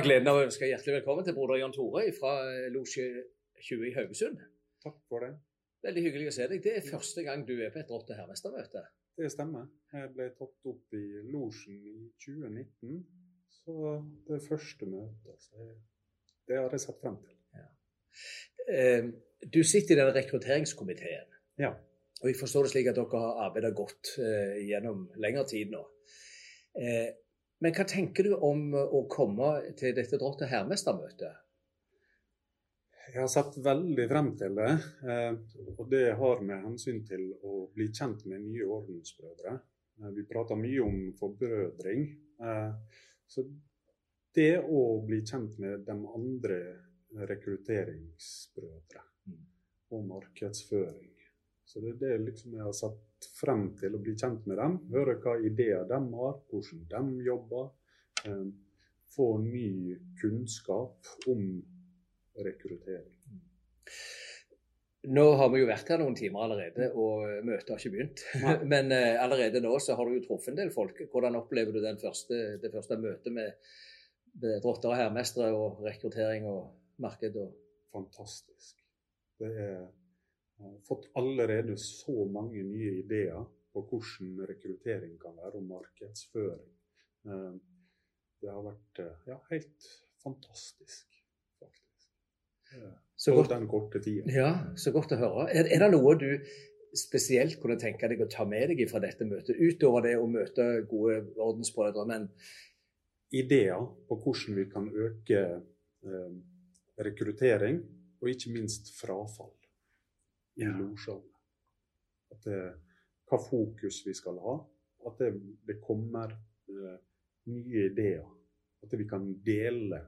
jeg gleden av å ønske hjertelig velkommen til broder Jan Tore fra Losje 20 i Haugesund. Takk for det. Veldig hyggelig å se deg. Det er første gang du er på et Rotte hermestermøte. Det stemmer. Jeg ble tatt opp i losjen i 2019, så det er første møte. Så det har jeg sett frem til. Ja. Du sitter i den rekrutteringskomiteen. Ja. Og jeg forstår det slik at dere har arbeidet godt eh, gjennom lengre tid nå. Eh, men hva tenker du om å komme til dette Drott- og hermestermøtet? Jeg har sett veldig frem til det, eh, og det har med hensyn til å bli kjent med nye ordensbrødre. Eh, Vi prater mye om forbrødring. eh, Så det å bli kjent med de andre rekrutteringsbrødre Mm. og markedsføring. Så det er det liksom jeg har satt frem til, å bli kjent med dem. Høre hva ideer de har, hvordan de jobber. eh, Få ny kunnskap om rekruttering. Nå har vi jo vært her noen timer allerede, og møtet har ikke begynt. Nei. Men eh, allerede nå så har du jo truffet en del folk. Hvordan opplever du den første, det første møtet med, med drotter og hermestere og rekruttering og marked? Og... Fantastisk. Det er fått allerede så mange nye ideer på hvordan rekruttering kan være, og markedsføring. Eh, Det har vært eh, ja, helt fantastisk, faktisk. Så På godt, den korte tida. ja, så godt å høre. Er, er det noe du spesielt kunne tenke deg å ta med deg fra dette møtet, utover det å møte gode ordensbrødre? Men Ideer på hvordan vi kan øke eh, rekruttering, og ikke minst frafall i Ja. losjene. At det, hva fokus vi skal ha. At det, det kommer uh, nye ideer. At vi kan dele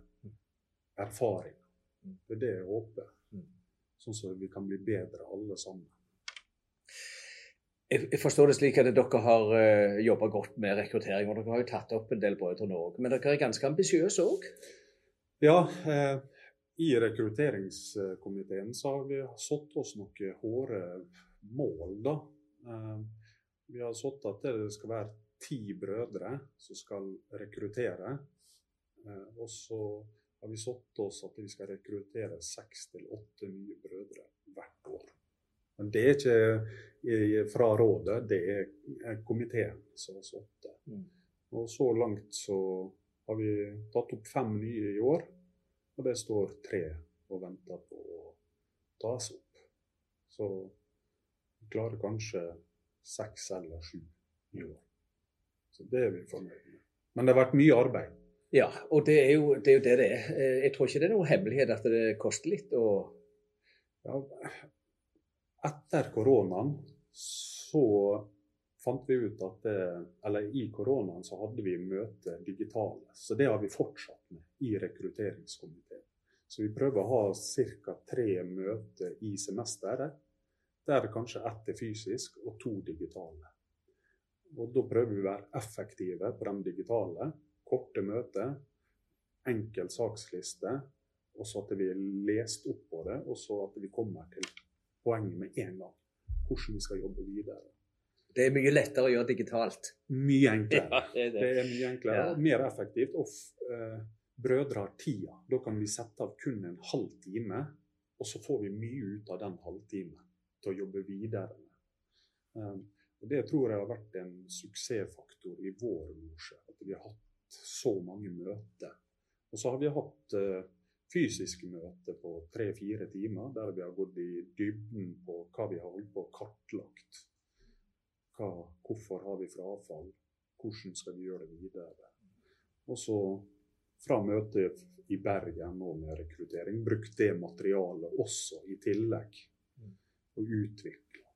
erfaring. Mm. Det er det jeg håper. Mm. Sånn at vi kan bli bedre alle sammen. jeg, forstår det slik at dere har uh, jobba godt med rekruttering, og dere har jo tatt opp en del brødre nå òg. Men dere er ganske ambisiøse òg? Ja, eh, i rekrutteringskomiteen så har vi satt oss noen hårde mål, da. Eh, vi har satt at det skal være ti brødre som skal rekruttere. Eh, og så har vi satt oss at vi skal rekruttere seks til åtte nye brødre hvert år. Men det er ikke fra rådet, det er komiteen som har satt det. Mm. Og så langt så har vi tatt opp fem nye i år, og det står tre og venter på å tas opp. Så vi klarer kanskje seks eller sju i år. Så det er vi fornøyd med. Men det har vært mye arbeid. Ja, og det er, jo, det er jo det det er. Eh, Jeg tror ikke det er noe hemmelighet at det koster litt å Ja, etter koronaen så fant vi ut at det, Eller i koronaen så hadde vi møte digitale. Så det har vi fortsatt med i rekrutteringskomiteen. Så vi prøver å ha ca. tre møter i semesteret. Der kanskje ett er fysisk og to digitale. Og Da prøver vi å være effektive på de digitale. Korte møter, enkel saksliste, og så at vi har lest opp på det, og så at vi kommer til poenget med en gang. Hvordan vi skal jobbe videre. Det er mye lettere å gjøre digitalt. Mye enklere. det er Det er mye enklere Ja. og mer effektivt. Og eh, brødre har tida. Da kan vi sette av kun en halv time, og så får vi mye ut av den halvtimen til å jobbe videre med. Um, og Det tror jeg har vært en suksessfaktor i vår losje. At vi har hatt så mange møter. Og så har vi hatt uh, fysiske møter på tre-fire timer, der vi har gått i dybden på hva vi har holdt på og kartlagt. Hva, hvorfor har vi frafall? Hvordan skal vi gjøre det videre? Og så fra møtet i Bergen nå med rekruttering, brukt det materialet også i tillegg. Og utvikla.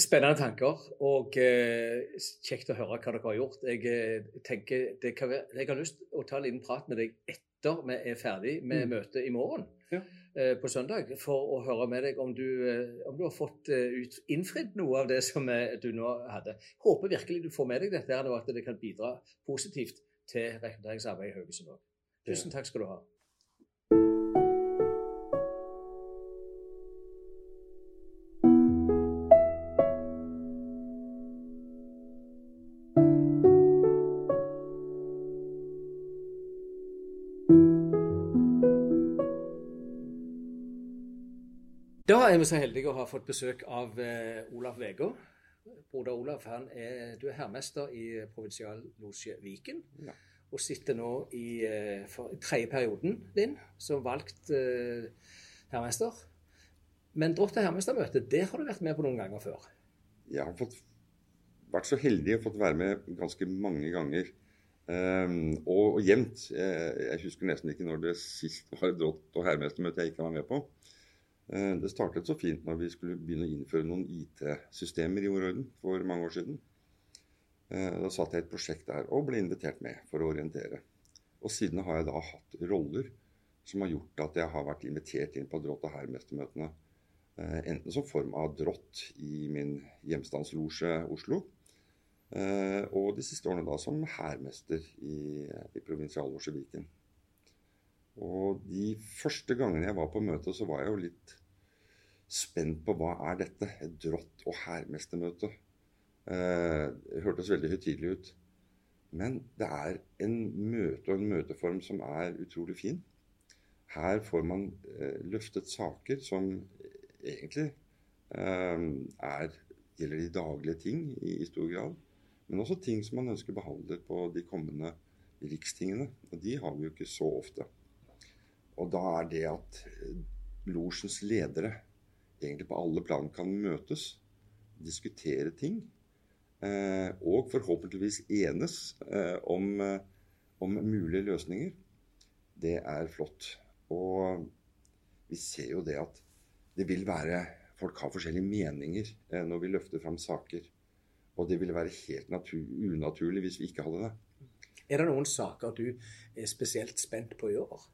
Spennende tanker, og eh, kjekt å høre hva dere har gjort. Jeg eh, tenker det kan være, jeg har lyst til å ta en liten prat med deg etter vi er ferdig med Mm. møtet i morgen. Ja. Eh, På søndag, for å høre med deg om du, eh, om du har fått eh, ut, innfridd noe av det som du nå hadde. Håper virkelig du får med deg dette, her, og at det kan bidra positivt til rekrutteringsarbeidet i Haugesund òg. Tusen takk skal du ha. Er vi så heldige å ha fått besøk av eh, Olaf Vegå. Broder Olaf han er, du er herrmester i provinsiallosje Viken. Ja. Og sitter nå i eh, for, tredje perioden din som valgt eh, herrmester. Men Drott- og herremestermøte, det har du vært med på noen ganger før. Jeg har fått, vært så heldig å fått være med ganske mange ganger. Um, og, og jevnt. Jeg, jeg husker nesten ikke når det sist var drott- og herrmestermøte jeg ikke var med på. Eh, det startet så fint når vi skulle begynne å innføre noen IT-systemer i Ordorden for mange år siden. Eh, da satt jeg i et prosjekt der og ble invitert med for å orientere. Og siden har jeg da hatt roller som har gjort at jeg har vært invitert inn på drott- og herremestermøtene. Eh, enten som form av drott i min hjemstandslosje Oslo, og de siste årene da som hærmester i, i provinsiallosje Viken. Og de første gangene jeg var på møte, så var jeg jo litt spent på hva er dette? Et drott- og hærmestermøte. Eh, det hørtes veldig høytidelig ut. Men det er en møte og en møteform som er utrolig fin. Her får man eh, løftet saker som egentlig eh, er, gjelder de daglige ting i, i, stor grad. Men også ting som man ønsker behandlet på de kommende rikstingene. Og de har vi jo ikke så ofte. Og da er det at eh, losjens ledere egentlig på alle plan kan møtes, diskutere ting, eh, og forhåpentligvis enes eh, om, eh, om mulige løsninger, det er flott. Og vi ser jo det at det vil være Folk har forskjellige meninger når vi løfter fram saker. Og det ville være helt unaturlig hvis vi ikke hadde det. Er det noen saker du er spesielt spent på i år?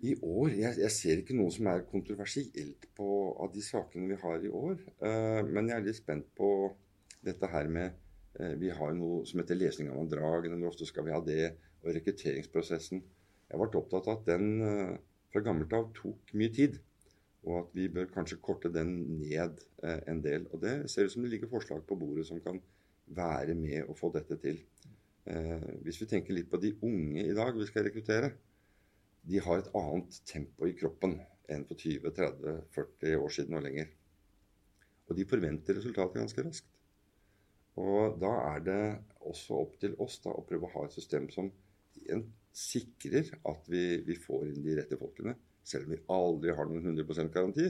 I år jeg, jeg, ser ikke noe som er kontroversielt på, av de sakene vi har i år. Uh, men jeg er litt spent på dette her med uh, Vi har noe som heter lesning av andragene. Hvor ofte skal vi ha det? Og rekrutteringsprosessen. Jeg vært opptatt av at den uh, fra gammelt av tok mye tid. Og at vi bør kanskje korte den ned en del. Og det ser ut som det ligger forslag på bordet som kan være med å få dette til. hvis vi tenker litt på de unge i dag vi skal rekruttere de har et annet tempo i kroppen enn for 20-30-40 år siden og lenger. Og de forventer resultatet ganske raskt. Og da er det også opp til oss da, å prøve å ha et system som sikrer at vi, vi, får inn de rette folkene, selv om vi aldri har noen 100% garanti.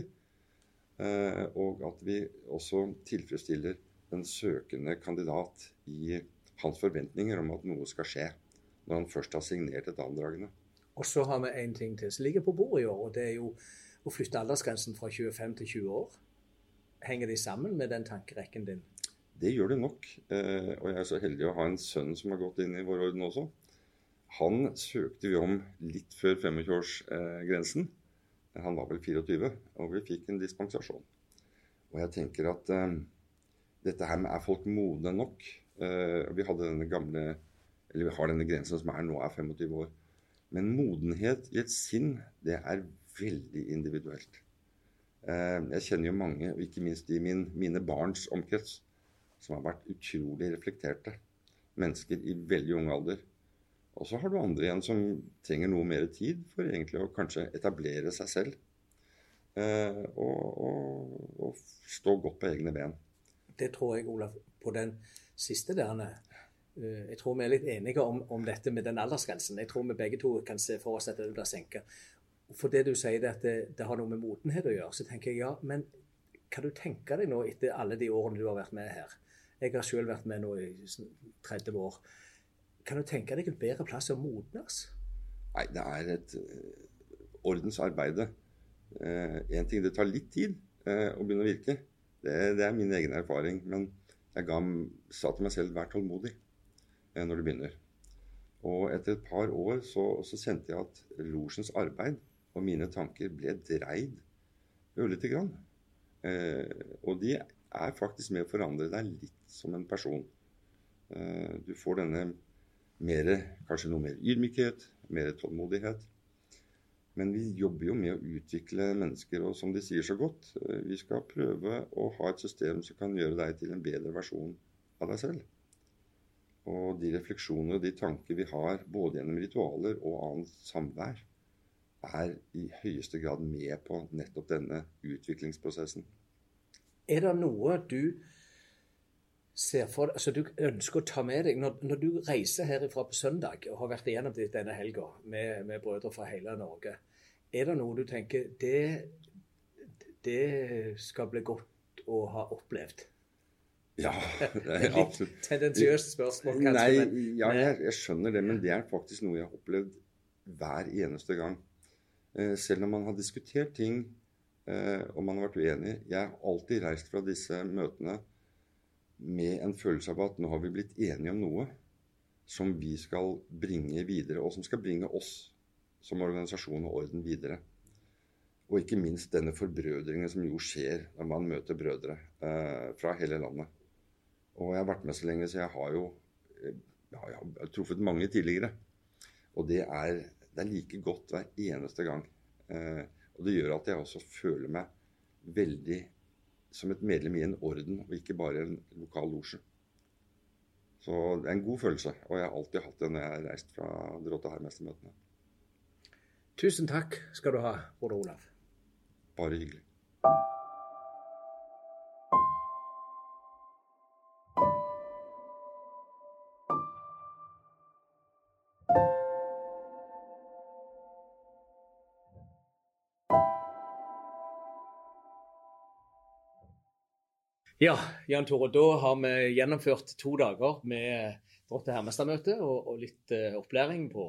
Eh, og at vi også tilfredsstiller den søkende kandidat i hans forventninger om at noe skal skje, når han først har signert et andragende. Og så har vi en ting til som ligger på bordet i år, og det er jo å flytte aldersgrensen fra 25 til 20 år. Henger de sammen med den tankerekken din? Det gjør det nok. Eh, og jeg er så heldig å ha en sønn som har gått inn i vår orden også. Han søkte vi om litt før 25-årsgrensen. Han var vel 24, og vi fikk en dispensasjon. Og jeg tenker at uh, dette her med er folk modne nok? Uh, vi hadde denne gamle, eller vi har denne grensen som er nå er 25 år. Men modenhet i et sinn, det er veldig individuelt. Jeg kjenner jo mange, ikke minst i min, mine barns omkrets, som har vært utrolig reflekterte. Mennesker i veldig ung alder. Og så har du andre igjen som trenger noe mer tid for egentlig å kanskje etablere seg selv. Og, og, og stå godt på egne ben. Det tror jeg, Olav, på den siste der jeg tror vi er litt enige om, om, dette med den aldersgrensen. Jeg tror vi begge to kan se for oss at det blir senka. For det du sier det at det, det, har noe med modenhet å gjøre, så tenker jeg ja, men kan du tenke deg nå etter alle de årene du har vært med her? Jeg har selv vært med nå i 30 år. Kan du tenke deg en bedre plass å modnes? Nei, det er et ordensarbeid. ordensarbeide. Én uh, ting, det tar litt tid å begynne å virke. Det, det, er min egen erfaring. Men jeg ga, sa til meg selv vær tålmodig når du begynner. Og etter et par år så, så kjente jeg at losjens arbeid og mine tanker ble dreid ørlite grann. Eh, og de er faktisk med å forandre deg litt som en person. Eh, du får denne mer, kanskje noe mer ydmykhet, mer tålmodighet. Men vi jobber jo med å utvikle mennesker, og som de sier så godt, eh, vi skal prøve å ha et system som kan gjøre deg til en bedre versjon av deg selv. Og de refleksjoner og de tanker vi har både gjennom ritualer og annet samvær, er i høyeste grad med på nettopp denne utviklingsprosessen. Er det noe du ser for altså du ønsker å ta med deg når, når du reiser herifra på søndag og har vært igjennom det denne helga med, med, brødre fra hele Norge, er det noe du tenker det, det skal bli godt å ha opplevd? Ja, det er absolutt. Tendensiøst spørsmål, kanskje. Nei, men, ja, jeg, jeg, skjønner det, men det er faktisk noe jeg har opplevd hver eneste gang. Eh, selv når man har diskutert ting eh, og man har vært uenig. Jeg har alltid reist fra disse møtene med en følelse av at nå har vi blitt enige om noe som vi skal bringe videre, og som skal bringe oss som organisasjon og orden videre. Og ikke minst denne forbrødringen som jo skjer når man møter brødre eh, fra hele landet. Og jeg har vært med så lenge, så jeg har jo ja, jeg har truffet mange tidligere. Og det er, det er like godt hver eneste gang. Eh, og det gjør at jeg også føler meg veldig som et medlem i en orden, og ikke bare en lokal losje. Så det er en god følelse, og jeg har alltid hatt det når jeg har reist fra Dråta Hermestermøtene. Tusen takk skal du ha, broder Olav. Bare hyggelig. Ja, Jan Tore. Da har vi gjennomført to dager med Drotte Hermestad-møte og, og, litt uh, opplæring på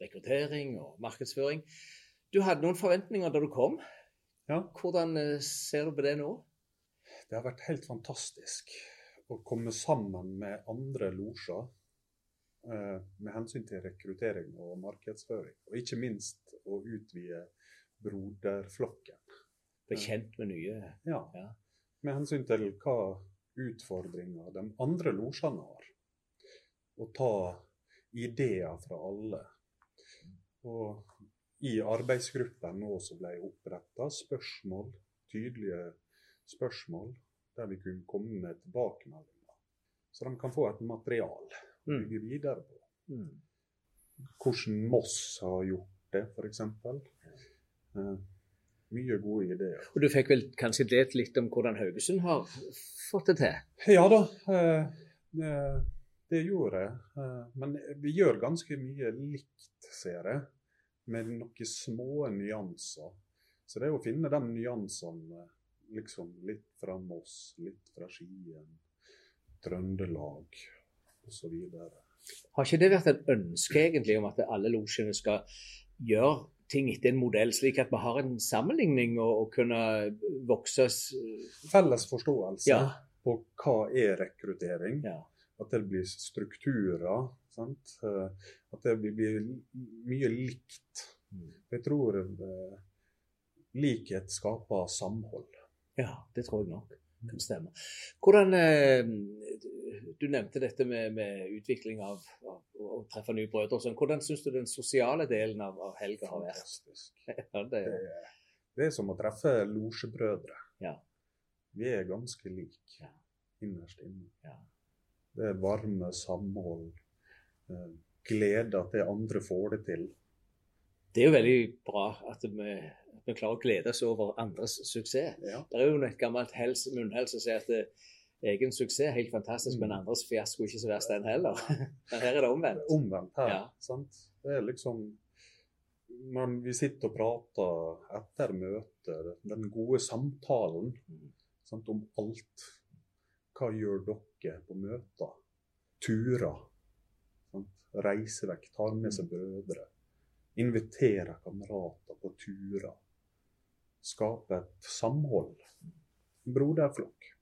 rekruttering og markedsføring. Du hadde noen forventninger da du kom. Ja. Hvordan uh, ser du på det nå? Det har vært helt fantastisk å komme sammen med andre losjer uh, med hensyn til rekruttering og markedsføring. Og ikke minst å utvide broderflokken. Bli kjent med nye Ja. ja med hensyn til hva utfordringer de andre losjene har. Og ta ideer fra alle. Og i arbeidsgruppen nå som ble oppretta, spørsmål, tydelige spørsmål, der vi kunne komme med tilbakemeldinger. Så de kan få et material å mm. bygge videre på. Mm. Hvordan Moss har gjort det, f.eks. Mye gode ideer. Og Du fikk vel kanskje delt litt om hvordan Haugesund har fått det til? Ja da, eh, det gjorde jeg. Eh, men vi gjør ganske mye likt, ser jeg. Med noen små nyanser. Så det er å finne de nyansene liksom litt fra Moss, litt fra Skien, Trøndelag osv. Har ikke det vært et ønske egentlig om at alle losjene skal gjøre ting etter en modell, slik at vi har en sammenligning og, og kunne vokse Felles forståelse ja. på hva er rekruttering. Ja. At det blir strukturer. Sant? Eh, at det blir mye likt. Mm. Jeg tror uh, likhet skaper samhold. Ja, det tror jeg nok kan stemme. Hvordan, eh, Du nevnte dette med, med utvikling av, å treffe nye brødre. Sånn. Hvordan syns du den sosiale delen av, av helga har vært? ja, det, er, det, er som å treffe losjebrødre. Ja. Vi er ganske like ja. innerst inne. Ja. Det er varme, samhold, eh, glede at det andre får det til. Det er jo veldig bra at vi vi klarer å glede oss over andres suksess. Ja. Det er jo et gammelt hels, munnhell som sier at det, eh, egen suksess er helt fantastisk, mm. men andres fiasko er ikke så verst, den heller. men her er det omvendt. Omvendt her, ja. sant. Det er liksom Når vi sitter og prater etter møter, den gode samtalen mm. sant, om alt. Hva gjør dere på møter? Turer. Sant? Reise vekk, tar med seg mm. brødre. Inviterer kamerater på turer skape et samhold. Broderflokk.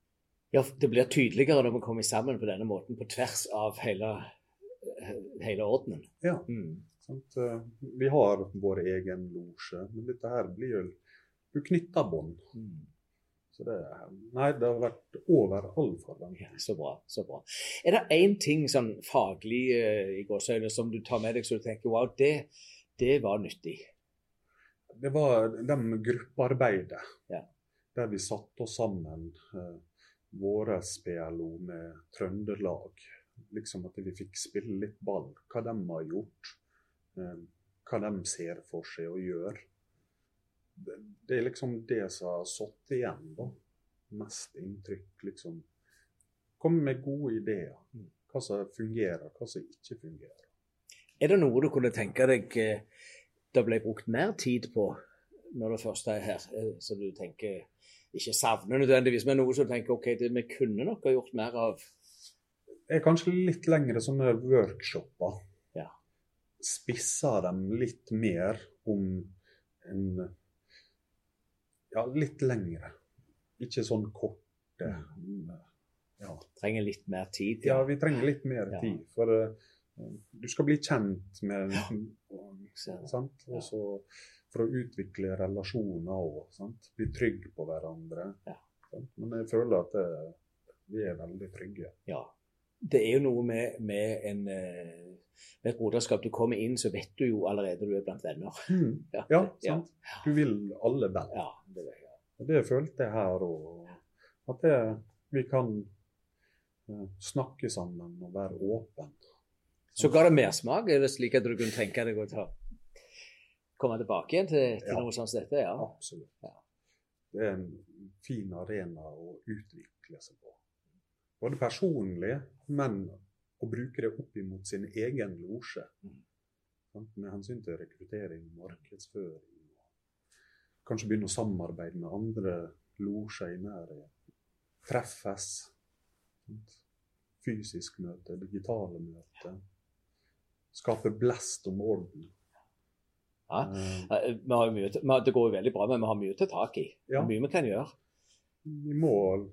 Ja, det blir tydeligere når vi kommer sammen på denne måten, på tvers av hele, hele ordenen. Ja. Mm. Eh, vi har vår egen losje, men dette her blir jo Du knytter bånd. Mm. Så det, nei, det har vært over all forventning. Ja, så bra. så bra. Er det én ting sånn faglig uh, i gåsøyne som du tar med deg så du tenker wow, det, det var nyttig? Det var de gruppearbeidet ja. der vi satte oss sammen, eh, våre PLO med Trøndelag. Liksom at vi fikk spille litt ball, hva de har gjort. Eh, hva de ser for seg å gjøre. Det, det er liksom det som har satt igjen, da. Mest inntrykk, liksom. Komme med gode ideer. Mm. Hva som fungerer, hva som ikke fungerer. Er det noe du kunne tenke deg eh, det ble brukt mer tid på når det først er her, eh, så du tenker ikke savner nødvendigvis, men noe som du tenker ok, det vi kunne nok ha gjort mer av? Det er kanskje litt lengre sånne workshoper. Ja. Spisser dem litt mer om en Ja, litt lengre. Ikke sånn korte. Ja. Trenger litt mer tid. ja, vi trenger litt mer Ja. tid. For eh, du skal bli kjent med det. sant? Og så for å utvikle relasjoner òg. Bli trygg på hverandre. Ja. Sant? Men jeg føler at det, vi er veldig trygge. Ja. Det er jo noe med, med, en, eh, med et broderskap. Du kommer inn, så vet du jo allerede du er blant venner. Ja, Ja, det- sant? Du vil alle vel. Ja, det vil jeg. Det følte jeg her òg. At det, vi kan eh, snakke sammen og være åpne. Så ga det mersmak? Er det slik at du kunne tenke deg å ta, komme tilbake igjen til, til Ja. noe sånt som dette? Ja. Absolutt. Ja. Det er en fin arena å utvikle seg på. Både personlig, men å bruke det opp imot sin egen losje. Mm. Med hensyn til rekruttering, markedsføring. Kanskje begynne å samarbeide med andre losjer i nærheten. Treffes. Fysisk møte, digitale møte. Skape blest om orden. Ja. Eh, Eh, Vi til- det går jo veldig bra, men vi har mye å ta tak i. Ja. Mye vi kan gjøre. Vi må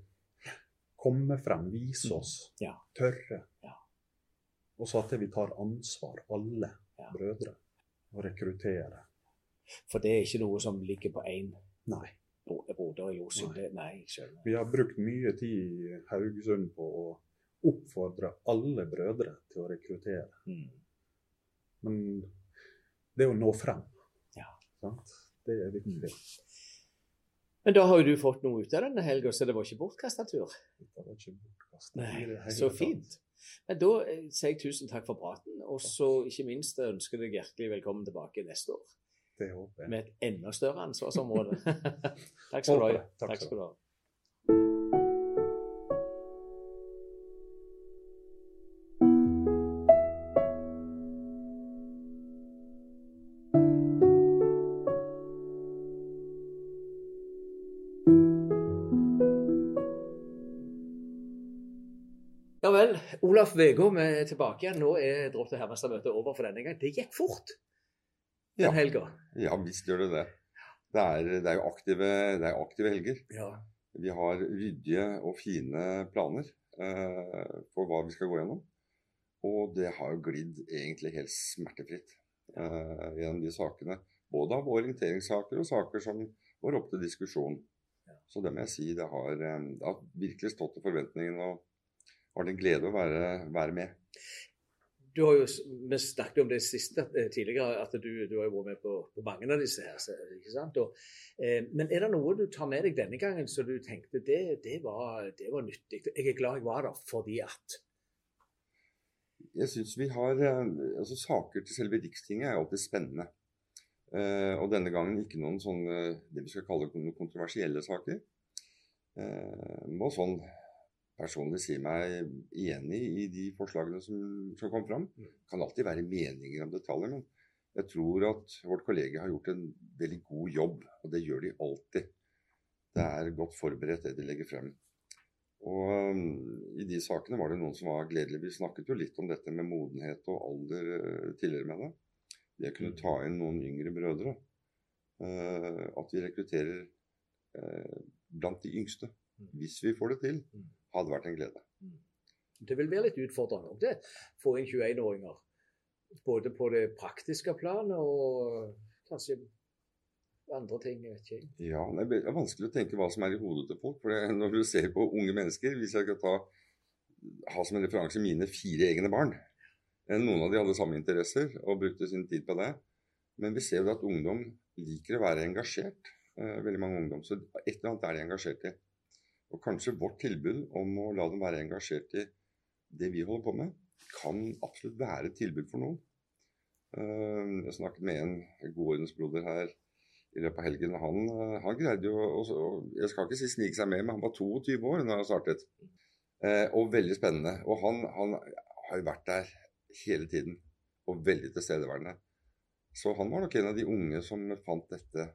komme frem, vise oss, Ja. tørre. Ja. Og så at vi tar ansvar, alle brødre, og rekruttere. For det er ikke noe som ligger på én broder i Josef. Nei. Nei, skjønner. Vi har brukt mye tid i Haugesund på å oppfordre alle brødre til å rekruttere. Mm. Men det å nå frem, Ja. sant? det er viktig. Men da har jo du fått noe ut av denne helga, så det var ikke bortkasta tur. Var ikke det så fint. Men da eh, sier jeg tusen takk for praten, og så ikke minst ønsker jeg deg hjertelig velkommen tilbake neste år Det håper jeg. med et enda større ansvarsområde. takk skal du ha. Takk Takk skal skal du ha. Olaf vi er tilbake igjen. Nå er Drotte Hermestad-møtet over for denne gang. Det gikk fort den Ja. helga. Ja visst gjør det det. Det er, det er jo aktive, det er aktive helger. Ja. Vi har ryddige og fine planer eh, for hva vi skal gå gjennom. Og det har jo glidd egentlig helt smertefritt eh, gjennom de sakene. Både av orienteringssaker og saker som var opp til diskusjon. Ja. Så det må jeg si, det har, eh, det har virkelig stått til forventningene og har det en glede å være, være med. Du har jo, Vi snakket om det siste eh, tidligere, at du, du har jo vært med på, på mange av disse. her, ikke sant? Og, eh, men er det noe du tar med deg denne gangen så du tenkte det, det, var, det var nyttig? Jeg er glad jeg var der fordi at Jeg syns vi har eh, altså Saker til selve Rikstinget er alltid spennende. Eh, og denne gangen ikke noen sånne det vi skal kalle noen kontroversielle saker. Eh, var sånn personlig si meg enig i de forslagene som, som kom fram. Mm. Det kan alltid være meninger om detaljer, men jeg tror at vårt kollege har gjort en veldig god jobb. Og det gjør de alltid. Det er godt forberedt, det de legger frem. Og um, i de sakene var det noen som var gledelige. Vi snakket jo litt om dette med modenhet og alder uh, tidligere med det. Det å kunne ta inn noen yngre brødre. Uh, at vi rekrutterer uh, blant de yngste. Mm. Hvis vi får det til, Mm. Hadde vært en glede. det vil være litt utfordrende om det. Få inn 21-åringer. Både på det praktiske planet og kanskje andre ting. jeg vet ikke. Ja, Det er vanskelig å tenke hva som er i hodet til folk. for Når du ser på unge mennesker Hvis jeg skal ta, ha som en referanse mine fire egne barn eh, Noen av de hadde samme interesser og brukte sin tid på det. Men vi ser jo at ungdom liker å være engasjert. eh, veldig mange ungdom, Så et eller annet er de engasjert i. Og kanskje vårt tilbud om å la dem være engasjert i det vi holder på med, kan absolutt være et tilbud for noen. Eh, jeg snakket med en god ordensbroder her i løpet av helgen. Han, eh, han greide jo også, Jeg skal ikke si snike seg med, men han var 22 år da han startet. Eh, og veldig spennende. Og han, han har jo vært der hele tiden. Og veldig tilstedeværende. Så han var nok en av de unge som fant dette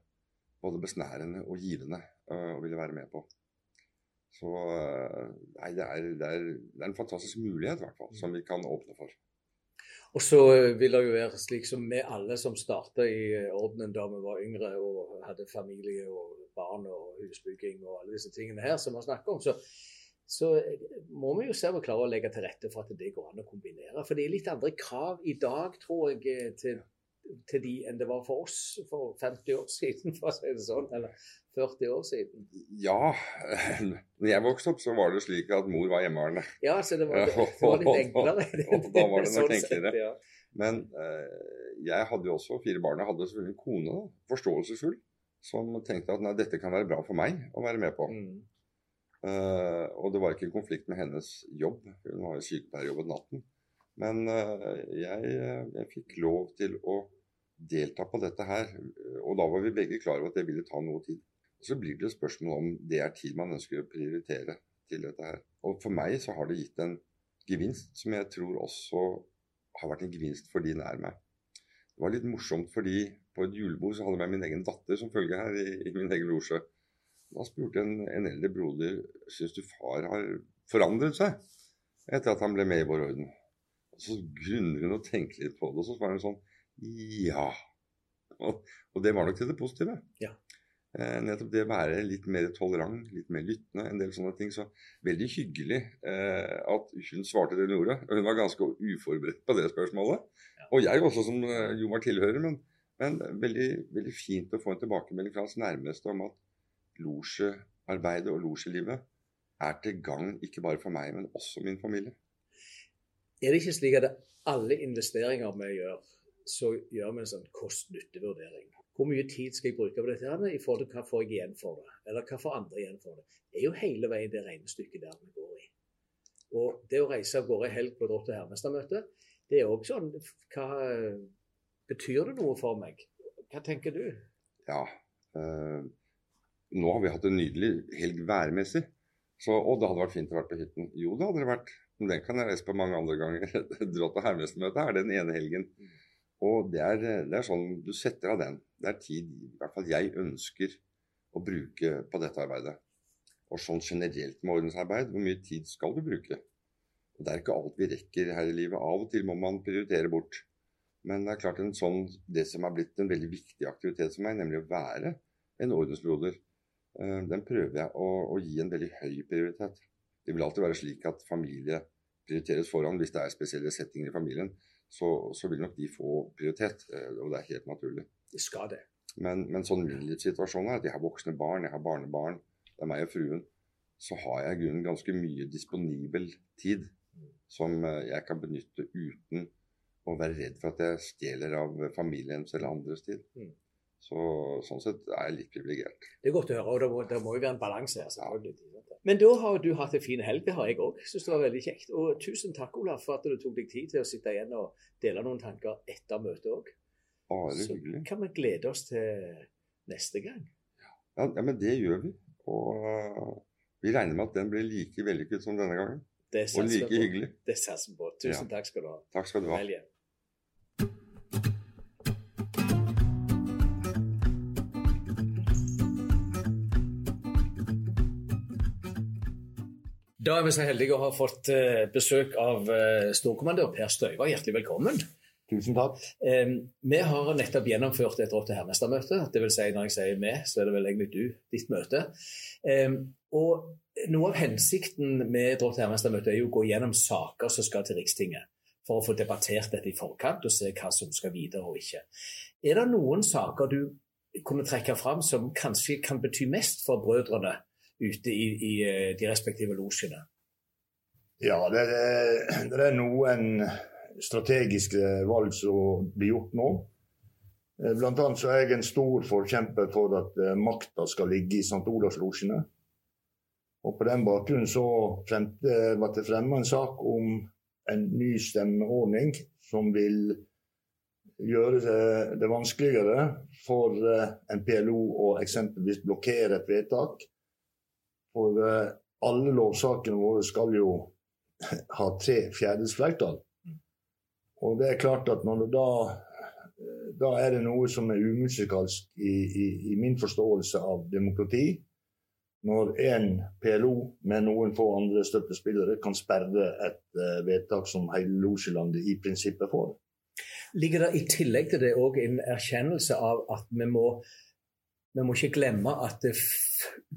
både besnærende og givende og ville være med på. Så nei, det er, det, er, det er en fantastisk mulighet, i hvert fall, som vi kan åpne for. Og så vil det jo være slik som vi alle som starta i ordenen da vi var yngre og hadde familie og barn og husbygging og alle disse tingene her som vi snakker om, så, så må vi jo se om vi klarer å legge til rette for at det går an å kombinere. For det er litt andre krav i dag, tror jeg, til, til de enn det var for oss for 50 år siden, for å si det sånn. Eller 40 år siden? Ja. Når jeg vokste opp, så var det slik at mor var hjemmeværende. Ja, så det var, det, var litt enklere. og da var det nok sånn enklere. Ja. Men eh, jeg hadde jo også fire barn. Jeg hadde selvfølgelig en kone, forståelsesfull, som tenkte at nei, dette kan være bra for meg å være med på. Mm. Uh, og det var ikke en konflikt med hennes jobb. Hun var jo sykepleierjobbet natten. Men uh, jeg, jeg, fikk lov til å delta på dette her. Og da var vi begge klar over at det ville ta noe tid. Så blir det spørsmål om det er tid man ønsker å prioritere til dette her. Og for meg så har det gitt en gevinst som jeg tror også har vært en gevinst for de nær meg. Det var litt morsomt fordi på et julebord så hadde jeg min egen datter som følge her i, i min egen losje. Da spurte en, en eldre broder syns du far har forandret seg etter at han ble med i vår orden. Så grunner hun og tenker litt på det, og så svarer hun sånn Ja. Og, og, det var nok til det positive. Ja. Eh, nettopp det å være litt mer tolerant, litt mer lyttende, en del sånne ting. Så veldig hyggelig eh, at hun svarte det hun gjorde. Hun var ganske uforberedt på det spørsmålet. Ja. Og jeg også, som eh, jo var tilhører. Men, men veldig, veldig, fint å få en tilbakemelding fra hans nærmeste om at losjearbeidet og losjelivet er til gagn ikke bare for meg, men også min familie. Er det ikke slik at alle investeringer vi gjør, så gjør vi en sånn kost-nytte-vurdering? Hvor mye tid skal jeg bruke på dette her, i forhold til hva får jeg igjen for det? Eller hva får andre igjen for det? Det er jo hele veien det regnestykket der vi går i. Og det å reise av gårde i helg på Drott- og hermestermøte, det er òg sånn Hva betyr det noe for meg? Hva tenker du? Ja. Øh, nå har vi hatt en nydelig helg værmessig. Så, og det hadde vært fint å være på hytten. Jo, det hadde det vært. Men den kan jeg reise på mange andre ganger. Drott- og hermestermøte er den ene helgen. Og det er, det er, sånn du setter av den. Det er tid i hvert fall jeg ønsker å bruke på dette arbeidet. Og sånn generelt med ordensarbeid, hvor mye tid skal du bruke? Og Det er ikke alt vi rekker her i livet. Av og til må man prioritere bort. Men det er klart en sånn, det som har blitt en veldig viktig aktivitet for meg, nemlig å være en ordensbroder, eh, den prøver jeg å, å gi en veldig høy prioritet. Det vil alltid være slik at familie prioriteres foran hvis det er spesielle settinger i familien så, så, vil nok de få prioritet. Eh, og det er helt naturlig. De skal det. Men, men sånn min livssituasjon er at jeg har voksne barn, jeg har barnebarn, det er meg og fruen. Så har jeg i grunnen ganske mye disponibel tid som eh, jeg kan benytte uten å være redd for at jeg stjeler av familiens eller andres tid. Mm. Så, sånn sett er jeg litt privilegert. Det er godt å høre, og det må, det må jo være en balanse her. selvfølgelig. Men da har du hatt en fin helg, det har jeg òg. Syns det var veldig kjekt. Og tusen takk, Olaf, for at du tok deg tid til å sitte igjen og dele noen tanker etter møtet òg. Så hyggelig. kan vi glede oss til neste gang. Ja, ja men det gjør vi. Og uh, vi regner med at den blir like vellykket som denne gangen. og like hyggelig. Det satser vi på. Tusen ja. takk skal du ha. Takk skal du ha. Vel Da er vi så heldige å ha fått uh, besøk av uh, storkommandør Per Støyva. Hjertelig velkommen. Tusen takk. Vi har nettopp gjennomført et Rått- og hermestermøte. vil Si når jeg sier vi, så er det vel egentlig du, ditt møte. Og Noe av hensikten med et Rått- og hermestermøte er jo å gå gjennom saker som skal til Rikstinget. For å få debattert dette i forkant og se hva som skal videre og ikke. Er det noen saker du kunne trekke fram som kanskje kan bety mest for brødrene ute i, i eh, de respektive losjene? Ja, det er, det er, noen strategiske valg som blir gjort nå. Eh, blant annet er jeg en stor forkjemper for at eh, makta skal ligge i St. Olavs-losjene. Og På den bakgrunnen så fremte, ble det fremma en sak om en ny stemmeordning som vil gjøre det, det vanskeligere for eh, en PLO å eksempelvis blokkere et vedtak. For eh, alle lovsakene våre skal jo ha tre fjerdedels flertall. Og det er klart at når det da da er det noe som er umusikalsk i, i, i min forståelse av demokrati. Når en PLO med noen få andre støttespillere kan sperre et uh, vedtak som hele Losjelandet i prinsippet får. Ligger det i tillegg til det òg en erkjennelse av at vi må, vi må ikke glemme at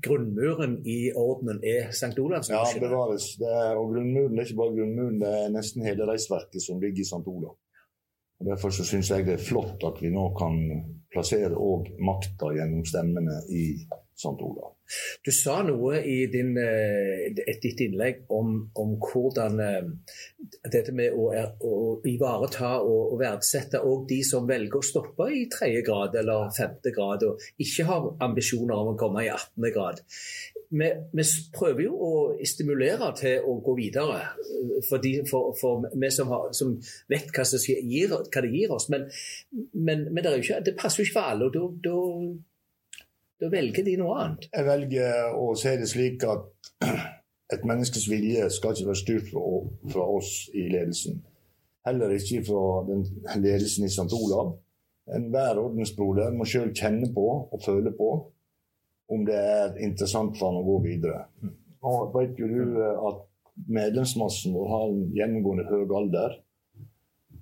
grunnmuren i ordenen er St. Olavs? Ja, bevares. Er, og grunnmuren det er ikke bare grunnmuren, det er nesten hele reisverket som ligger i St. Olav. Og Derfor så syns jeg det er flott at vi nå kan plassere òg makta gjennom stemmene i St. Olav. Du sa noe i din, eh, ditt innlegg om, om, hvordan eh, dette med å, å ivareta og, og verdsette òg de som velger å stoppe i tredje grad eller femte grad, og ikke har ambisjoner om å komme i 18. grad. Vi, vi prøver jo å stimulere til å gå videre, for, de, for, for vi som, har, som, vet hva, gir, hva, det gir oss. Men, men, men det, ikke, det, passer jo ikke for alle. og da da velger de noe annet. Jeg velger å se det slik at et menneskes vilje skal ikke være styrt fra, oss i ledelsen. Heller ikke fra den ledelsen i St. Olav. Enhver ordensbroder må sjøl kjenne på og føle på om det er interessant for han å gå videre. Nå vet jo du at medlemsmassen vår har en gjennomgående høy alder.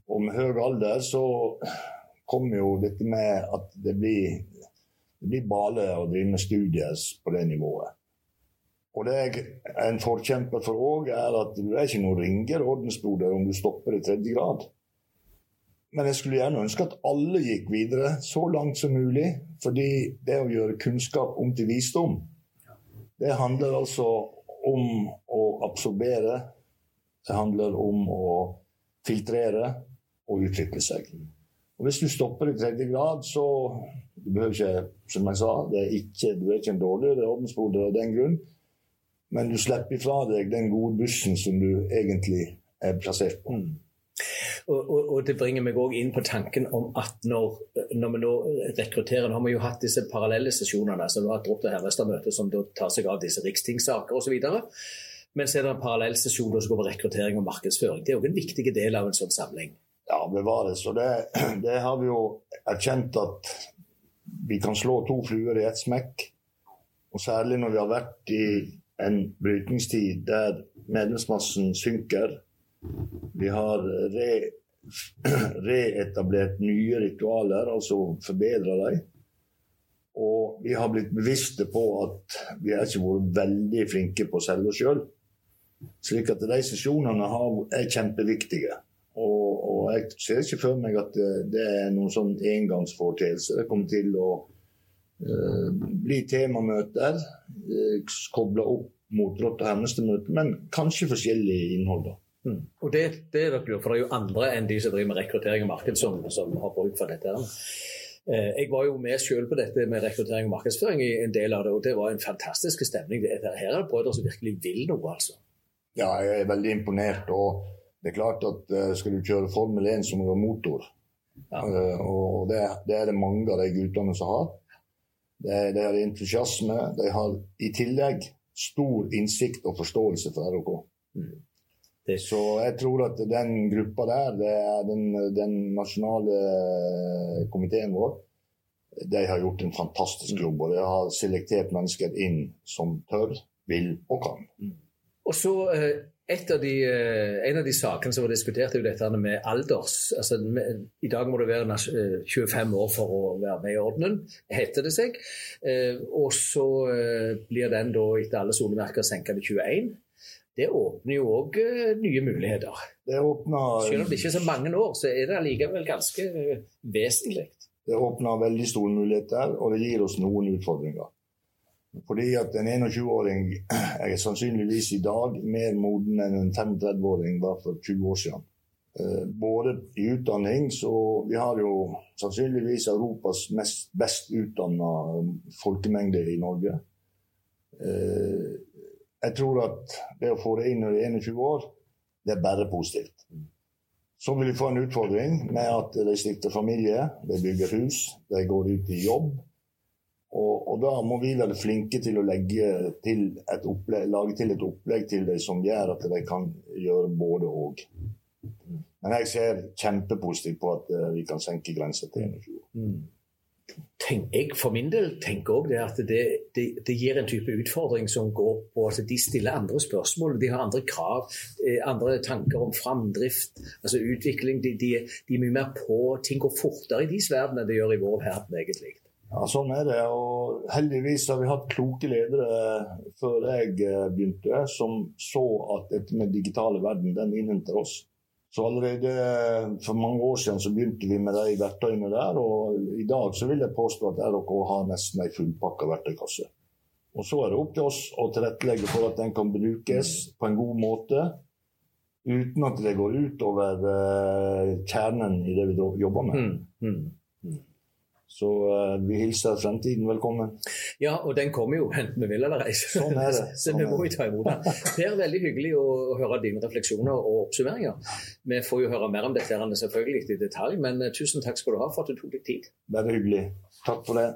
Og med høy alder så kommer jo dette med at det blir det blir bale å drive med studier på det nivået. Og det jeg er en forkjemper for òg, er at du er ikke noen ringer ordensbroder om du stopper i tredje grad. Men jeg skulle gjerne ønske at alle gikk videre så langt som mulig. Fordi det å gjøre kunnskap om til visdom, det handler altså om å absorbere. Det handler om å filtrere og utvikle seg. Og Hvis du stopper i tredje grad, så du behøver ikke, som jeg sa, er ikke, du er ikke en dårligere ordensbroder av den grunn, men du slipper ifra deg den gode bussen som du egentlig er plassert på. Mm. Og, og, og, Det bringer meg òg inn på tanken om at når, når vi nå rekrutterer Nå har vi jo hatt disse parallelle sesjonene, altså du har hatt opp til Herrestad-møtet som tar seg av disse rikstingsaker osv. Men så er det en parallell sesjon som går på rekruttering og markedsføring. Det er òg en viktig del av en sånn samling. Bevares. Og det, det har vi jo erkjent at vi kan slå to fluer i ett smekk. Og særlig når vi har vært i en brytningstid der medlemsmassen synker. Vi har re, reetablert nye ritualer, altså forbedra dem. Og vi har blitt bevisste på at vi har ikke vært veldig flinke på å selge oss sjøl. Slik at de sesjonene er kjempeviktige. Og, jeg ser ikke for meg at det, det er noen sånn engangsforeteelse. Det kommer til å uh, bli temamøter uh, kobla opp mot Rått og Hemnestemøtet, men kanskje forskjellig innhold. Mm. Og det, det, er dere for det er jo andre enn de som driver med rekruttering og marked, som, som har bruk for dette. Eh, jeg var jo med selv på dette med rekruttering og markedsføring i en del av det, og det var en fantastisk stemning. Her er det brødre som virkelig vil noe, altså. Ja, jeg er veldig imponert. og det er klart at uh, skal du kjøre Formel 1, så må du ha motor. Ja. Uh, og det, det, er det mange av de guttene som har. De, de har entusiasme. De har i tillegg stor innsikt og forståelse for ROK. Mm. Så jeg tror at den gruppa der, det er den, den nasjonale komiteen vår, de har gjort en fantastisk mm. jobb. Og de har selektert mennesker inn som tør, vil og kan. Mm. Og så av de, eh, en av de sakene som var diskutert, er jo dette med alders. Altså, I dag må du være 25 år for å være med i ordenen, heter det seg. Eh, og så eh, blir den da etter alle solemerker senka til 21. Det åpner jo òg nye muligheter. Det åpner, Selv om det ikke er så mange år, så er det allikevel ganske vesentlig. Det åpner veldig store muligheter, og det gir oss noen utfordringer. Fordi at en 21-åring er sannsynligvis i dag mer moden enn en 35-åring var for 20 år siden. Eh, både i utdanning, så vi har jo sannsynligvis Europas mest, best utdanna folkemengde i Norge. Eh, jeg tror at det å få det inn når du er 21 år, det er bare positivt. Så vil vi få en utfordring med at de stifter familie, de bygger hus, de går ut i jobb. Og, og da må vi være flinke til å til opplegg, lage til et opplegg til dem som gjør at de kan gjøre både og. Men jeg ser kjempepositivt på at uh, vi kan senke grensa til 21 år. Mm. Tenk, jeg for min del tenker det at det, det, det, gir en type utfordring som går på at de stiller andre spørsmål. De har andre krav, eh, andre tanker om framdrift, altså utvikling. De, de, de, er mye mer på ting går fortere i deres verden enn det gjør i vår verden, egentlig. Ja, Sånn er det. og Heldigvis har vi hatt kloke ledere før jeg eh, begynte, som så at dette med digitale verden, den innhenter oss. Så allerede for mange år siden så begynte vi med de verktøyene der. Og i dag så vil jeg påstå at RHK har nesten ei fullpakka verktøykasse. Og så er det opp til oss å tilrettelegge for at den kan brukes på en god måte. Uten at det går ut over uh, kjernen i det vi jobber med. Mm, mm. Så uh, vi hilser fremtiden velkommen. Ja, og den kommer jo enten vi vil eller ei. Sånn er det. så vi må jo ta imot den. Per, veldig hyggelig å høre dine refleksjoner og oppsummeringer. Vi får jo høre mer om dette selvfølgelig i detalj, men uh, tusen takk skal du ha for at du tok deg tid. Bare hyggelig. Takk for det.